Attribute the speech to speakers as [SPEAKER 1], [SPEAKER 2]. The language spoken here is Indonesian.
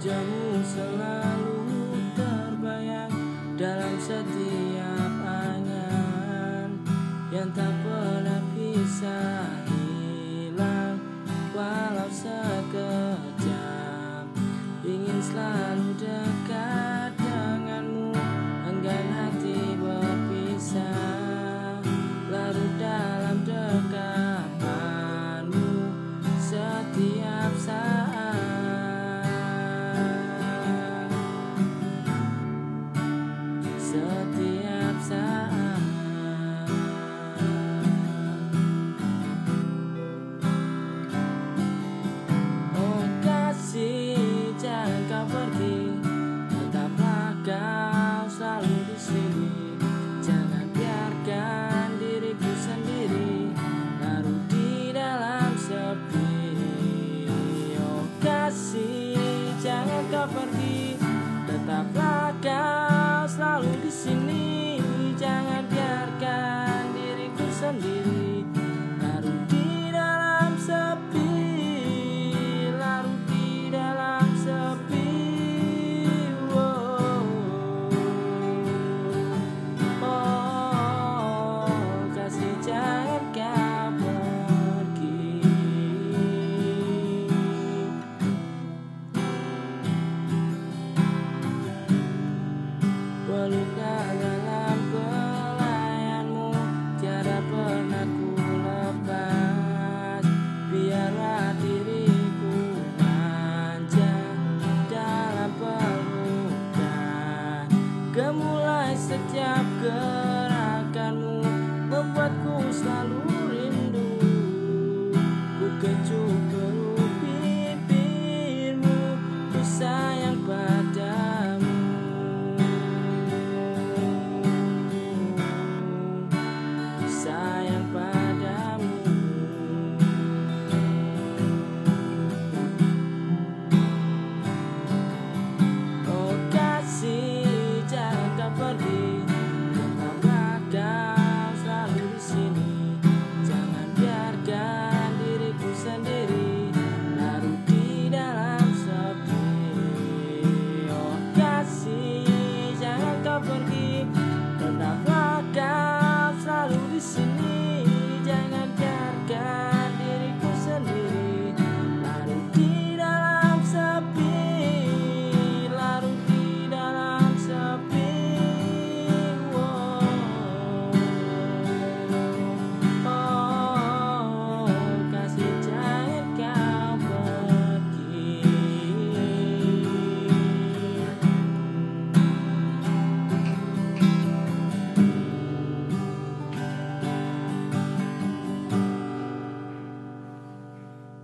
[SPEAKER 1] Wajahmu selalu selalu di sini. Jangan biarkan diriku sendiri Larut di dalam sepi. Oh kasih jangan kau pergi. Tetaplah kau selalu di sini. Jangan biarkan diriku sendiri dalam pelayanmu cara pernah lepas. Biarlah diriku manja dalam pelukan gemulai setiap gerakanmu membuatku selalu